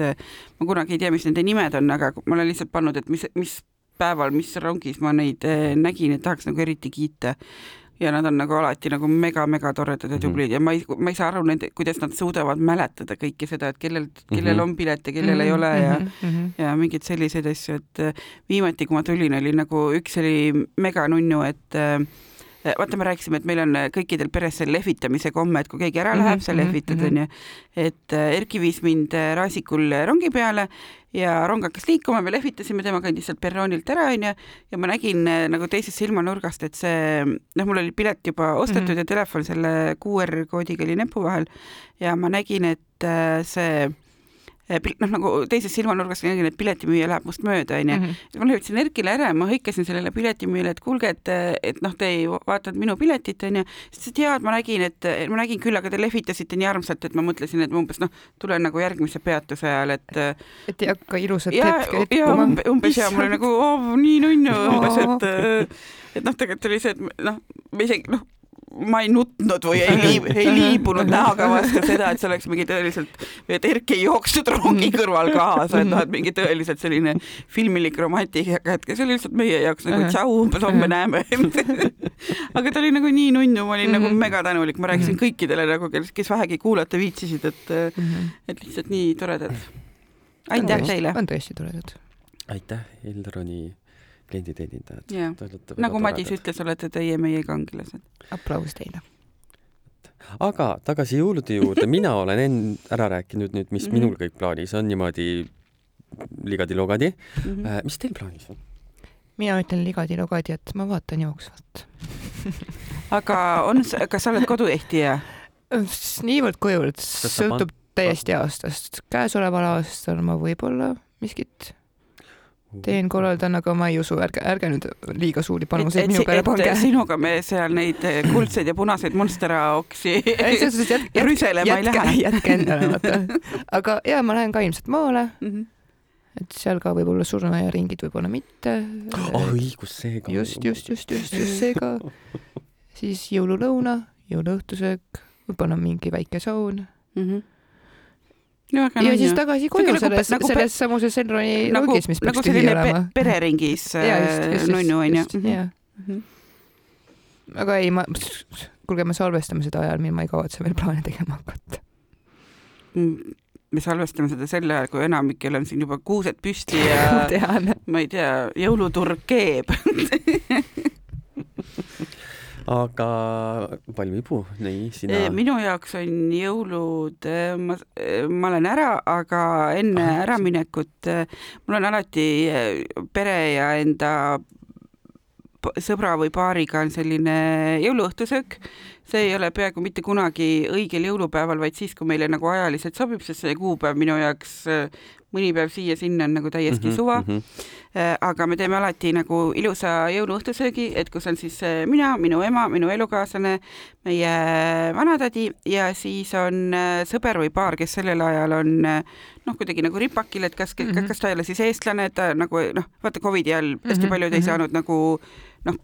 ma kunagi ei tea, mis nende nimed on, aga ma olen lihtsalt pannud, et mis, mis päeval, mis rongis ma neid eh, nägin, et tahaks nagu eriti kiita ja nad on nagu alati nagu mega-mega toredad ja Mhm. tublid ja ma ei, ma ei saa aru nende, kuidas nad suudavad mäletada kõike seda, et kellel, kellel Mhm. on pilet ja kellel ei ole ja ja mingeid selliseid asju, et äh, viimati, kui ma tulin, oli nagu üks oli meganunnu, et äh, vaata, me rääkisime, et meil on kõikidel peres see lehvitamise komme, et kui keegi ära Mhm, läheb, sa mhm, lehvitad, mhm. onju. et Erki viis mind Raasikul rongi peale ja rong hakkas liikuma, me lehvitasime, tema kõndis sealt perroonilt ära, onju, ja ma nägin äh, nagu teisest silmanurgast, et see, noh, mul oli pilet juba ostetud mm -hmm. ja telefon selle QR koodiga oli näpu vahel ja ma nägin, et äh, see Eh, noh, nagu teisest silmanurgast nägin, et piletimüüja läheb must mööda, onju. Mhm. ma lehvitasin Erkile ära ma hõikasin sellele piletimüüjale, et kuulge, et, et noh, te ei vaadanud minu piletit, onju. siis ta ütles, et jaa, et ma nägin, et ma nägin küll, aga te lehvitasite nii armsalt, et ma mõtlesin, et ma umbes noh, tulen nagu järgmise peatuse ajal, et et ei hakka ilusat hetke etkuma. umbes, umbes ja mul oli nagu oh, nii nunnu umbes, et et noh, tegelikult oli see, et noh, ma isegi noh, ma ei nutnud või ei liib, ei liibunud näoga vastu seda, et see oleks mingi tõeliselt, et Erki ei jooksnud rongi kõrval kaasa, et noh, et mingi tõeliselt selline filmilik romantika hetk ja see oli lihtsalt meie jaoks nagu tšau, umbes homme näeme aga ta oli nagu nii nunnu, ma olin nagu mega tänulik, ma rääkisin kõikidele nagu, kes, kes vähegi kuulata viitsisid, et et lihtsalt nii toredad. aitäh teile! on tõesti toredad. aitäh, Eldroni klienditeenindajad. nagu Madis ütles, olete teie meie kangelased. aplaus teile. aga tagasi jõulude juurde, mina olen enne ära rääkinud nüüd, mis mm -hmm. minul kõik plaanis on niimoodi ligadi-logadi mm. -hmm. mis teil plaanis on? mina ütlen ligadi-logadi, et ma vaatan jooksvalt aga on, kas sa oled koduehtija? niivõrd-kuivõrd, sõltub täiesti aastast. käesoleval aastal ma võib-olla miskit teen, korraldan, aga ma ei usu, ärge, ärge nüüd liiga suuri panuseid minu peale pange. sinuga me seal neid kuldseid ja punaseid Monstera-oksi rüselema ei lähe. jätke endale, vaata. aga ja ma lähen ka ilmselt maale mm. -hmm. et seal ka võib-olla surnuaiaringid, võib-olla mitte. oh õigus, see ka. just, just, just, just, just see ka. siis jõululõuna, jõuluõhtusöök, võib-olla mingi väike saun mm. -hmm ja, ja siis tagasi koju nagu, selles nagu, selles samuses Elroni nagu, rongis, mis peaks nagu tühi olema pe. pereringis nunnu onju. Mhm. aga ei, ma, kuulge, me salvestame seda ajal, mil ma ei kavatse veel plaane tegema hakata. Mm, me salvestame seda sel ajal, kui enamikel on siin juba kuused püsti ja ma, ma ei tea, jõuluturg keeb aga palju vibu, nii sina? minu jaoks on jõulud, ma, ma olen ära, aga enne ah, äraminekut mul on alati pere ja enda sõbra või paariga on selline jõuluõhtusöök. see ei ole peaaegu mitte kunagi õigel jõulupäeval, vaid siis, kui meile nagu ajaliselt sobib, sest see kuupäev minu jaoks mõni päev siia-sinna on nagu täiesti mm -hmm, suva mm. -hmm. aga me teeme alati nagu ilusa jõuluõhtusöögi, et kus on siis äh, mina, minu ema, minu elukaaslane, meie vanatädi ja siis on äh, sõber või paar, kes sellel ajal on noh, kuidagi nagu ripakil, et kas mm, -hmm. kas ta ei ole siis eestlane, et ta nagu noh, vaata Covidi ajal hästi mm -hmm, paljud ei mhm. saanud nagu noh,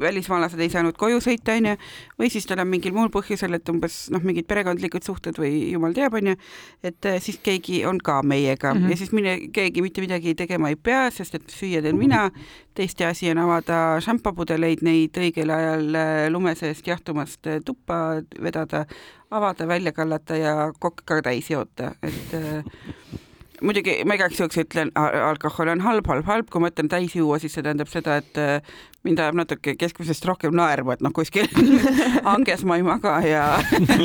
välismaalased ei saanud koju sõita, onju, või siis tal on mingil muul põhjusel, et umbes noh, mingid perekondlikud suhted või jumal teab, onju, et siis keegi on ka meiega mm -hmm. ja siis mine, keegi mitte midagi tegema ei pea, sest et süüa teen mina, teiste asi on avada šampapudeleid, neid õigel ajal äh, lume seest jahtumast äh, tuppa vedada, avada, välja kallata ja kokk ka täis joota, et äh, muidugi ma igaks juhuks ütlen, alkohol on halb, halb, halb, kui ma ütlen täis juua, siis see tähendab seda, et äh, mind ajab natuke keskmisest rohkem naerma, et noh, kuskil hanges ma ei maga ja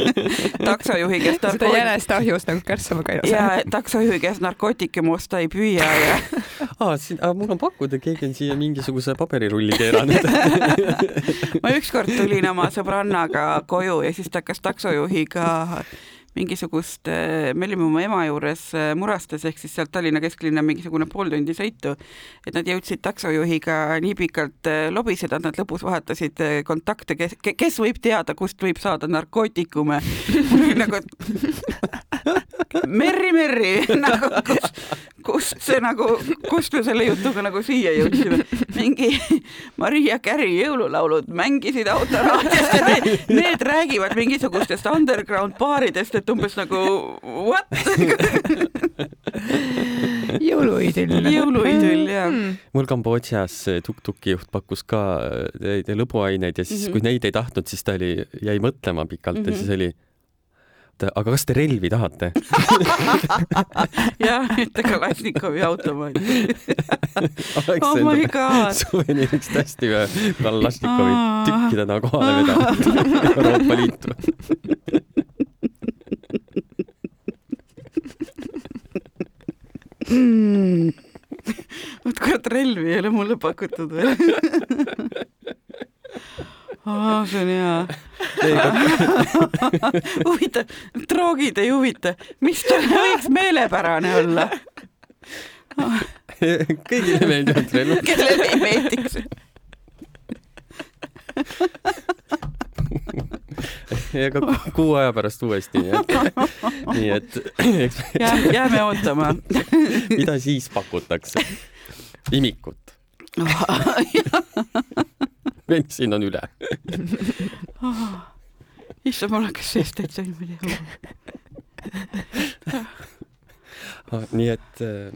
taksojuhi käest narkoot... seda jänest ahjus nagu kärssama ka ei osa. ja taksojuhi käest narkootikume osta ei püüa ja aa, siin, mul on pakkuda, keegi on siia mingisuguse paberirulli keeranud ma ükskord tulin oma sõbrannaga koju ja siis ta hakkas taksojuhiga mingisugust, eh, me olime oma ema juures eh, Murastes ehk siis sealt Tallinna kesklinna mingisugune pool tundi sõitu, et nad jõudsid taksojuhiga nii pikalt eh, lobiseda, et nad lõpus vahetasid kontakte, kes, kes võib teada, kust võib saada narkootikume. Nagu Merri, Merri nagu kus, kust see nagu, kust me selle jutuga nagu siia jõudsime. mingi Maria Carey jõululaulud mängisid autoraadios ja need, need räägivad mingisugustest underground baaridest, et umbes nagu what jõuluidüll. jõuluidüll, jah mm.. mul Kambodžas tuk-tuki juht pakkus ka äh, lõbuaineid ja siis mm, -hmm. kui neid ei tahtnud, siis ta oli, jäi mõtlema pikalt mm -hmm. ja siis oli et aga kas te relvi tahate? Jah, ütle Kalašnikovi automaat oh my god. suveniiriks tõesti ühe Kalašnikovi tükkidena kohale vedanud Euroopa Liitu. Vot kurat, relvi ei ole mulle pakutud veel. See on hea. huvitav, droogid ei huvita, mis tal võiks meelepärane olla, kõigile meeldivad relvad. kellele ei meeldiks. ka kuu aja pärast uuesti, nii et, nii et eks jääme, jääme ootama. mida siis pakutakse? imikut. bensiin on üle. issand, mul hakkas sees täitsa niimoodi nii et äh,,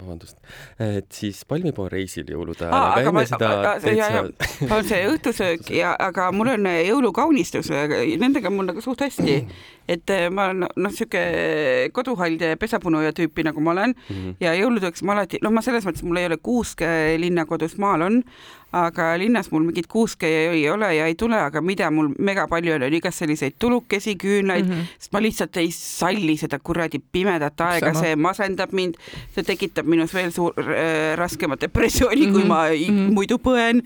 vabandust, et siis palmipuu reisil jõulude ajal, aga enne ma- seda aga- teed ja- ja- sa on see õhtusöök ja, aga mul on jõulukaunistus, nendega on mul nagu suht hästi, et ma olen noh, sihuke koduhalde pesapunuja tüüpi, nagu ma olen Mhm. ja jõuludeks ma alati, noh, ma selles mõttes, mul ei ole kuuske linnakodus, maal on, aga linnas mul mingit kuuske ei ole ja ei tule, aga mida mul mega palju on, on igast selliseid tulukesi, küünlaid mm. -hmm. sest ma lihtsalt ei salli seda kuradi pimedat aega, see masendab mind, see tekitab minus veel suur äh, raskemat depressiooni mm, -hmm. kui Mhm. ma mm. -hmm. muidu põen.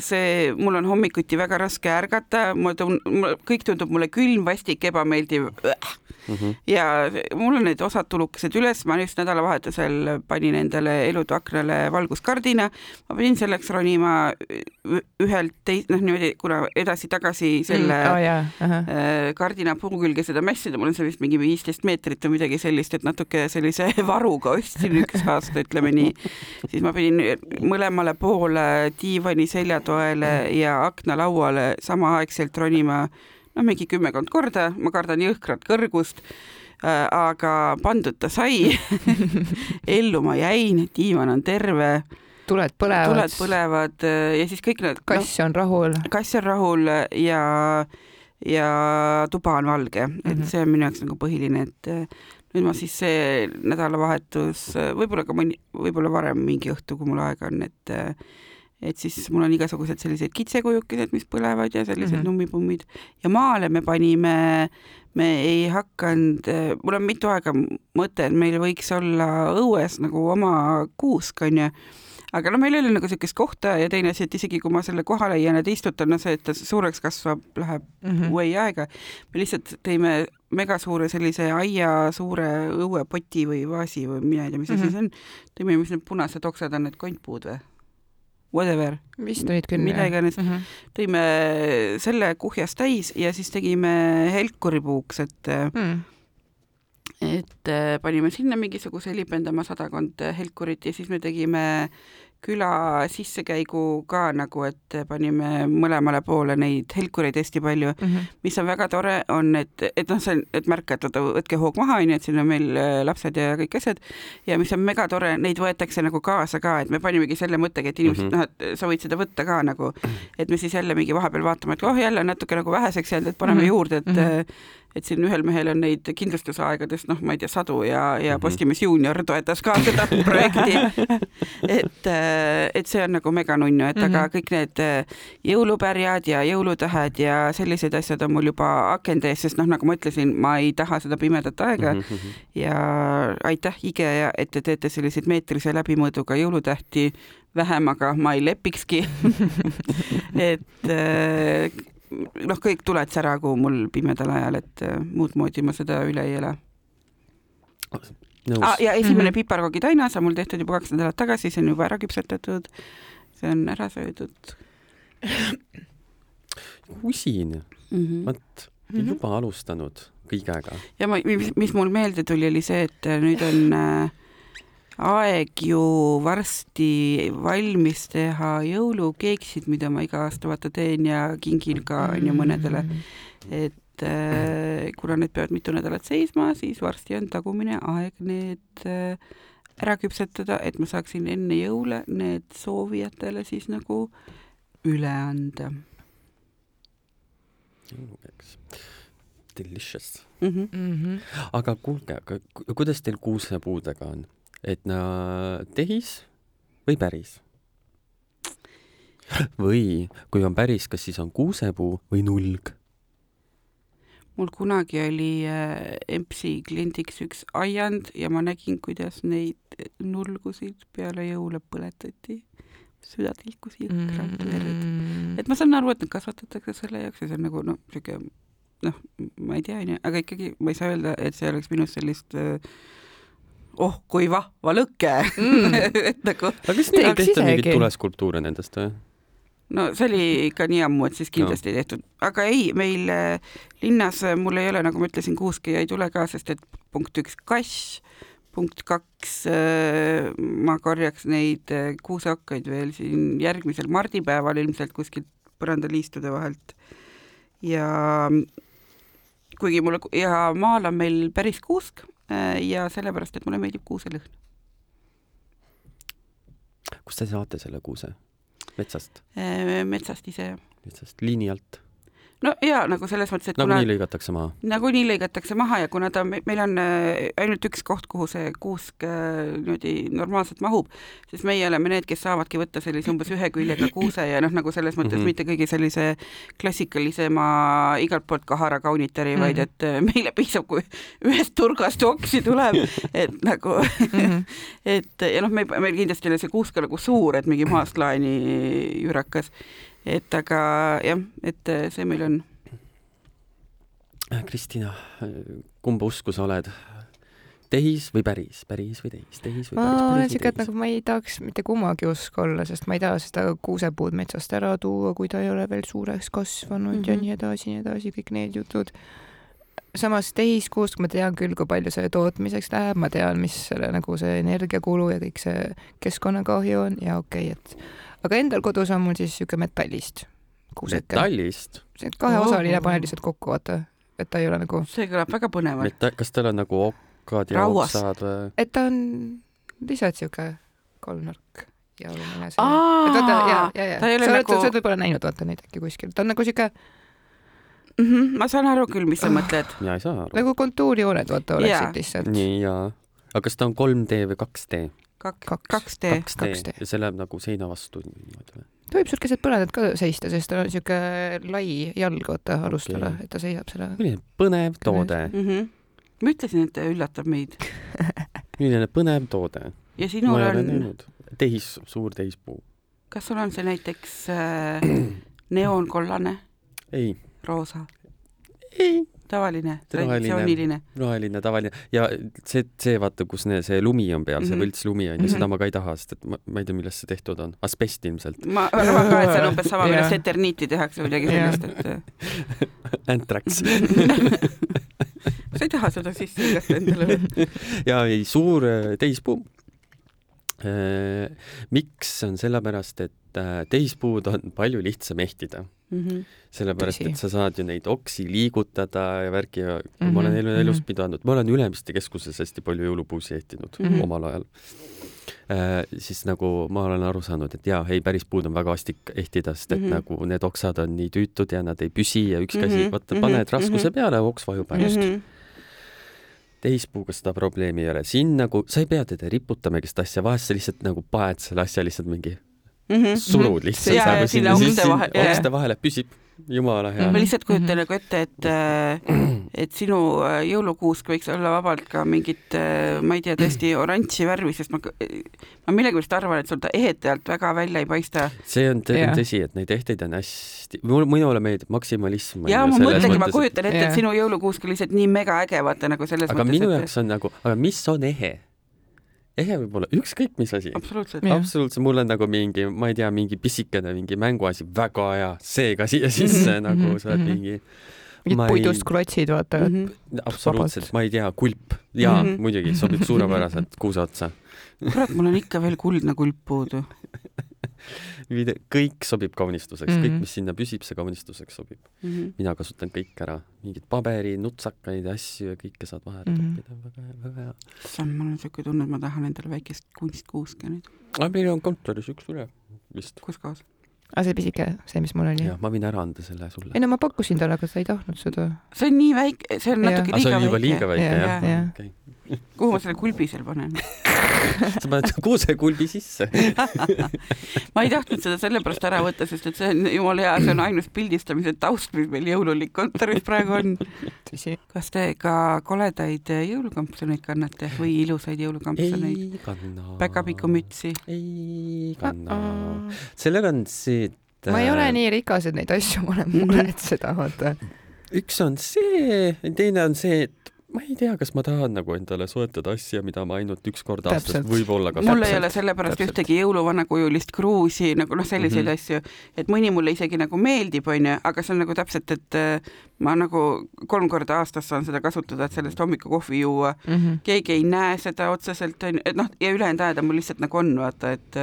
see, mul on hommikuti väga raske ärgata, ma tun-, kõik tundub mulle külm, vastik, ebameeldiv Mhm. ja mul on need osad tulukesed üles, ma just nädalavahetusel panin endale elutu aknale valguskardina, ma pidin selleks ronima ühelt teist, noh niimoodi, kuna edasi-tagasi selle mm,. Oh, jaa, ahah. äh, kardina puu külge seda mässida, mul on see vist mingi viisteist meetrit või midagi sellist, et natuke sellise varuga ostsin üks aasta, ütleme nii. siis ma pidin mõlemale poole diivani seljatoele ja aknalauale samaaegselt ronima no mingi kümmekond korda, ma kardan jõhkrat kõrgust äh, aga pandud ta sai. ellu ma jäin, diivan on terve, tuled põlevad. tuled põlevad äh, ja siis kõik need noh, kass on rahul. kass on rahul ja, ja tuba on valge, et Mhm. see on minu jaoks nagu põhiline, et äh, nüüd ma siis see nädalavahetus, võib-olla ka mõni, võib-olla varem mingi õhtu, kui mul aega on, et äh, et siis mul on igasugused sellised kitsekujukesed, mis põlevad ja sellised mm. -hmm. nummipummid ja maale me panime, me ei hakanud, mul on mitu aega mõte, et meil võiks olla õues nagu oma kuusk onju aga no meil ei ole nagu niisugust kohta ja teine asi, et isegi kui ma selle koha leian ja ta istutan, no see, et ta suureks kasvab, läheb Mhm. way aega. me lihtsalt tõime megasuure sellise aia suure õuepoti või vaasi või mina ei tea, mis asi Mhm. see on. tõime, mis need punased oksad on, need kontpuud või? Whatever, vist olid küll. mida iganes, mm. -hmm. tõime selle kuhjast täis ja siis tegime helkuripuuks, et Mm. et äh, panime sinna mingisuguse libendama sadakond helkurit ja siis me tegime küla sissekäigu ka nagu, et panime mõlemale poole neid helkureid hästi palju, Mm -hmm. mis on väga tore, on, et, et noh, see on, et märka, et oota, võtke hoog maha, onju, et siin on meil äh, lapsed ja kõik asjad ja mis on megatore, neid võetakse nagu kaasa ka, et me panimegi selle mõttega, et inimesed mm. -hmm. noh, et sa võid seda võtta ka nagu, et me siis jälle mingi vahepeal vaatame, et oh jälle on natuke nagu väheseks jäänud, et paneme mm. -hmm. juurde, et mm. -hmm et siin ühel mehel on neid kindlustusaegadest, noh, ma ei tea, sadu ja, ja Mhm. Postimees Juunior toetas ka seda projekti. et, et see on nagu meganunnu, et mm -hmm. aga Mhm. kõik need äh, jõulupärjad ja jõulutähed ja sellised asjad on mul juba akende ees, sest noh, nagu ma ütlesin, ma ei taha seda pimedat aega mm. -hmm. ja aitäh, IKEA, et te teete selliseid meetrise läbimõõduga jõulutähti vähem, aga ma ei lepikski. et äh, noh, kõik tuled säragu mul pimedal ajal, et äh, muud moodi ma seda üle ei ela ah,. ja esimene mm. -hmm. piparkoogitainas on mul tehtud juba kaks nädalat tagasi, see on juba ära küpsetatud. see on ära söödud usin, mm. -hmm. vot, Mhm. juba alustanud kõigega. ja ma, mis, mis mul meelde tuli, oli see, et nüüd on äh, aeg ju varsti valmis teha jõulukeeksid, mida ma iga aasta vaata teen ja kingin ka onju mõnedele, et äh, kuna need peavad mitu nädalat seisma, siis varsti on tagumine aeg need äh, ära küpsetada, et ma saaksin enne jõule need soovijatele siis nagu üle anda jõulukeeks. Delicious. mm. -hmm. mm. -hmm. aga kuulge, kuidas teil kuusepuudega on? Et na tehis või päris? või kui on päris, kas siis on kuusepuu või nulg? mul kunagi oli äh, EMS-i kliendiks üks aiand ja ma nägin, kuidas neid nulgusid peale jõule põletati. süda tilkus jõhkralt verd. mm. et ma saan aru, et nad kasvatatakse selle jaoks ja see on nagu noh, niisugune noh, ma ei tea, onju, aga ikkagi ma ei saa öelda, et see oleks minus sellist äh, oh kui vahva lõke Mm. et nagu aga kas nüüd Teeks tehtud mingeid tuleskulptuure nendest või? no see oli ikka nii ammu, et siis kindlasti no. tehtud, aga ei, meil äh, linnas äh, mul ei ole, nagu ma ütlesin, kuuski ei tule ka, sest et punkt üks kass, punkt kaks äh, ma korjaks neid kuusehakkaid veel siin järgmisel mardipäeval ilmselt kuskilt põrandaliistude vahelt. ja kuigi mulle ja maal on meil päris kuusk ja sellepärast, et mulle meeldib kuuselõhn. kust te saate selle kuuse? metsast? Äh, metsast ise. metsast, liini alt? No ja nagu selles mõttes, et nagunii lõigatakse maha? nagunii lõigatakse maha ja kuna ta, meil on äh, ainult üks koht, kuhu see kuusk äh, niimoodi normaalselt mahub, siis meie oleme need, kes saavadki võtta sellise umbes ühe küljega kuuse ja noh, nagu selles mõttes mm. -hmm. mitte kõige sellise klassikalisema igalt poolt kahara kaunitari mm, -hmm. vaid Mhm. et äh, meile piisab, kui ühest turgast oksi tuleb, et nagu Mhm. et ja noh, me, meil kindlasti ei ole see kuusk nagu suur, et mingi maastlaani jürakas. Et aga jah, et äh, see meil on. Kristina, kumba usku sa oled? tehis või päris, päris või tehis, tehis või ma päris, olen päris siuke, et nagu ma ei tahaks mitte kummagi usku olla, sest ma ei taha seda kuusepuud metsast ära tuua, kui ta ei ole veel suureks kasvanud mm -hmm. ja Mhm. nii edasi, nii edasi, kõik need jutud. samas tehiskuusk ma tean küll, kui palju selle tootmiseks läheb, ma tean, mis selle nagu see energiakulu ja kõik see keskkonnakahju on ja okei okay,, et aga endal kodus on mul siis siuke metallist kuuseke. metallist? see kaheosaline, paned lihtsalt kokku, vaata, et ta ei ole nagu, see kõlab väga põnevalt. Kas tal on nagu okkad ja Rauas. oksad või? et ta on lihtsalt siuke kolmnurk ja alumine see. Aa, et vaata ja, ja, ja ta ei ole sa oled nagu- sa oled võib-olla näinud vaata neid äkki kuskil, ta on nagu siuke mm. -hmm, ma saan aru küll, mis sa mõtled. mina ei saa aru. nagu kontuurijooned vaata oleksid Jaa. lihtsalt. nii jaa, aga kas ta on 3D või 2D? Kaks, Kaks. kaks D. 2D 2D. ja see läheb nagu seina vastu niimoodi või? ta võib sul keset põrandat ka seista, sest tal on siuke lai jalg vaata alustala okay., et ta seisab selle. milline põnev toode, Mm -hmm. ma ütlesin, et ta üllatab meid milline põnev toode. ja ma sinul ei ole on, näinud. tehis, suur tehispuu. kas sul on see näiteks äh, neoonkollane, ei, roosa, ei, tavaline, traditsiooniline? roheline tavaline ja see, see vaata, kus ne, see lumi on peal mm, -hmm. see Mhm. võltslumi on ju mm. -hmm. seda ma ka ei taha, sest et ma, ma ei tea, millest see tehtud on, asbest ilmselt. ma arvan ka, et see on umbes sama, millest eterniiti tehakse või midagi sellist, et äh, Antrax. sa ei taha seda sisse igast endale võtta. ja ei, suur äh, tehispuu. miks, on sellepärast, et äh, tehispuud on palju lihtsam ehtida, Mhm. sellepärast Tõsi. et sa saad ju neid oksi liigutada ja värki ja kui Mhm, ma olen elu, elus mhm. pidanud, ma olen Ülemiste keskuses hästi palju jõulupuusi ehtinud mm Mhm. -hmm. omal ajal äh,. siis nagu ma olen aru saanud, et jaa, ei päris puud on väga vastik ehtida, sest et mm Mhm. -hmm. nagu need oksad on nii tüütud ja nad ei püsi ja üks käsi mm, Mhm, -hmm. vaata mhm, paned raskuse mhm. peale, oks vajub just mm. -hmm Mhm. tehispuuga seda probleemi ei ole, siin nagu sa ei pea teda riputama seda asja, vahest sa lihtsalt nagu paned selle asja lihtsalt mingi Mhm. surud lihtsalt Jaa, nagu ja sinna sinna ukste sisse, vahe- jaa, ukste vahele püsib, jumala hea ma lihtsalt kujutan nagu ette, et et sinu äh, jõulukuusk võiks olla vabalt ka mingit, ma ei tea, tõesti oranži värvi, sest ma, ma millegipärast arvan, et sul ta ehete alt väga välja ei paista. see on tõsi, et neid ehteid on hästi, minule meeldib maksimalism. ja ma mõtlengi, ma kujutan ette, et sinu jõulukuusk on lihtsalt nii mega äge, vaata nagu selles aga mõttes, minu et jaoks on nagu, aga mis on ehe? Ehe võib olla ükskõik mis asi. absoluutselt absoluutselt, mul on nagu mingi, ma ei tea, mingi pisikene mingi mänguasi, väga hea, see ka siia sisse Mhm, nagu mhm, sa oled mhm. mingi, mingid ei- puidust klotsid, vaata mm. mm. -hmm. absoluutselt, ma ei tea, kulp, jaa mm. -hmm. muidugi sobib suurepäraselt kuuse otsa. kurat, mul on ikka veel kuldne kulp puudu. kõik sobib kaunistuseks mm, -hmm. Mhm. kõik, mis sinna püsib, see kaunistuseks sobib. Mm -hmm. mina kasutan kõik ära, mingid paberi, nutsakaid ja asju ja kõike saad vahele Mhm. toppida, väga hea, väga hea. issand, mul on siuke tunne, et ma tahan endale väikest kunstkuuske nüüd. aga meil on kontoris üks üle vist. kus kohas? Aga see pisike, see, mis mul oli. jah, ma võin ära anda selle sulle ei. no ma pakkusin talle, aga ta ei tahtnud seda. see on nii väike, see on natuke see liiga väike. liiga väike Jah, jah jah. okay. kuhu ma selle kulbi seal panen? sa paned kuusekulbi sisse. ma ei tahtnud seda sellepärast ära võtta, sest et see on jumala hea, see on ainus pildistamise taust, mis meil jõululik kontoris praegu on. kas te ka koledaid jõulukampsuneid kannate või ilusaid jõulukampsuneid? ei kanna. päkapikumütsi? ei kanna. sellega on see, ma ei ole äh, nii rikas, et neid asju ma olen Mhm. muretseda, vaata. üks on see, teine on see, et ma ei tea, kas ma tahan nagu endale soetada asja, mida ma ainult üks kord aastas võib-olla mul kasutan. ei ole sellepärast täpselt. ühtegi jõuluvana-kujulist kruusi nagu noh, selliseid mm -hmm. asju, et mõni mulle isegi nagu meeldib, onju, aga see on nagu täpselt, et äh, ma nagu kolm korda aastas saan seda kasutada, et sellest hommikukohvi juua. keegi ei näe seda otseselt, onju, et noh, ja ülejäänud ajad on mul lihtsalt nagu on, vaata, et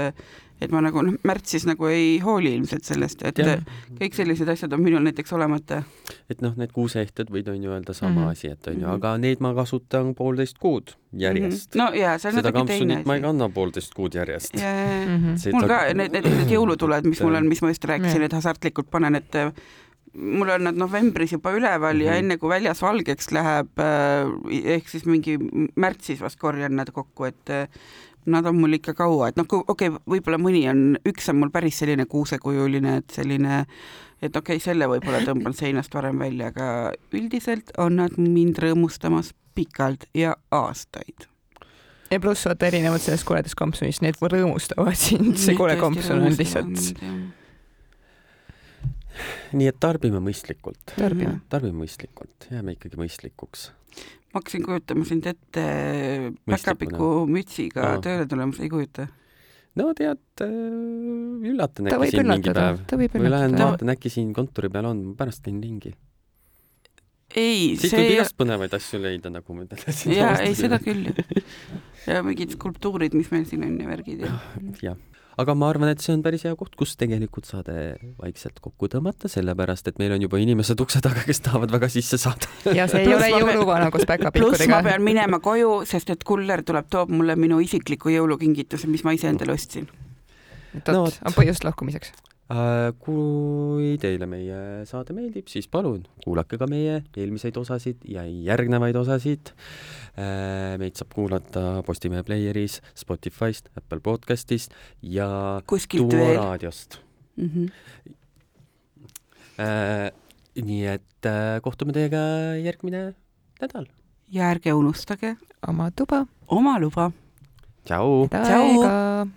et ma nagu noh, märtsis nagu ei hooli ilmselt sellest, et Jah. kõik sellised asjad on minul näiteks olemata. et noh, need kuuseehted võid on ju öelda sama Mhm. asi, et on ju, Mhm. aga neid ma kasutan poolteist kuud järjest. no ja see on seda natuke teine kampsunit ma ei asi. kanna poolteist kuud järjest. Mhm. See- mul ta- ka need, need, need jõulutuled, mis mul on, mis ma just rääkisin, et hasartlikult panen, et äh, mul on nad novembris juba üleval ja Mhm. enne kui väljas valgeks läheb, ehk siis mingi märtsis vast korjan nad kokku, et äh, nad on mul ikka kaua, et noh, okei okay,, võib-olla mõni on, üks on mul päris selline kuusekujuline, et selline, et okei okay,, selle võib-olla tõmban seinast varem välja, aga üldiselt on nad mind rõõmustamas pikalt ja aastaid. ja pluss vaata erinevalt sellest koledast kampsunist, need rõõmustavad sind, see kole kampsun on lihtsalt. Nii et tarbime mõistlikult, tarbime. tarbime mõistlikult, jääme ikkagi mõistlikuks. ma hakkasin kujutama sind ette päkapiku mütsiga Aa. tööle tulemas, ei kujuta? no tead, üllatan ta äkki võib siin mingi päev., võib või lähen vaatan, äkki siin kontori peal on, pärast käin ringi. ei, siit see võib ei igast põnevaid asju leida, nagu ma ütlesin. ja ei, seda küll. ja mingid skulptuurid, mis meil siin on ja värgid ja. jah, aga ma arvan, et see on päris hea koht, kus tegelikult saade vaikselt kokku tõmmata, sellepärast et meil on juba inimesed ukse taga, kes tahavad väga sisse saada. ja see ei ole jõuluvana koos pluss ma päkapikkudega. pean minema koju, sest et kuller tuleb, toob mulle minu isikliku jõulukingituse, mis ma ise endale ostsin. No vot., on põhjust lahkumiseks. Äh, kui teile meie saade meeldib, siis palun kuulake ka meie eelmiseid osasid ja järgnevaid osasid. meid saab kuulata Postimehe Playeris, Spotify'st, Apple podcast'ist ja kuskilt veel. raadiost. Mm -hmm. nii et äh, kohtume teiega järgmine nädal. ja ärge unustage oma tuba. oma luba. tšau. täiega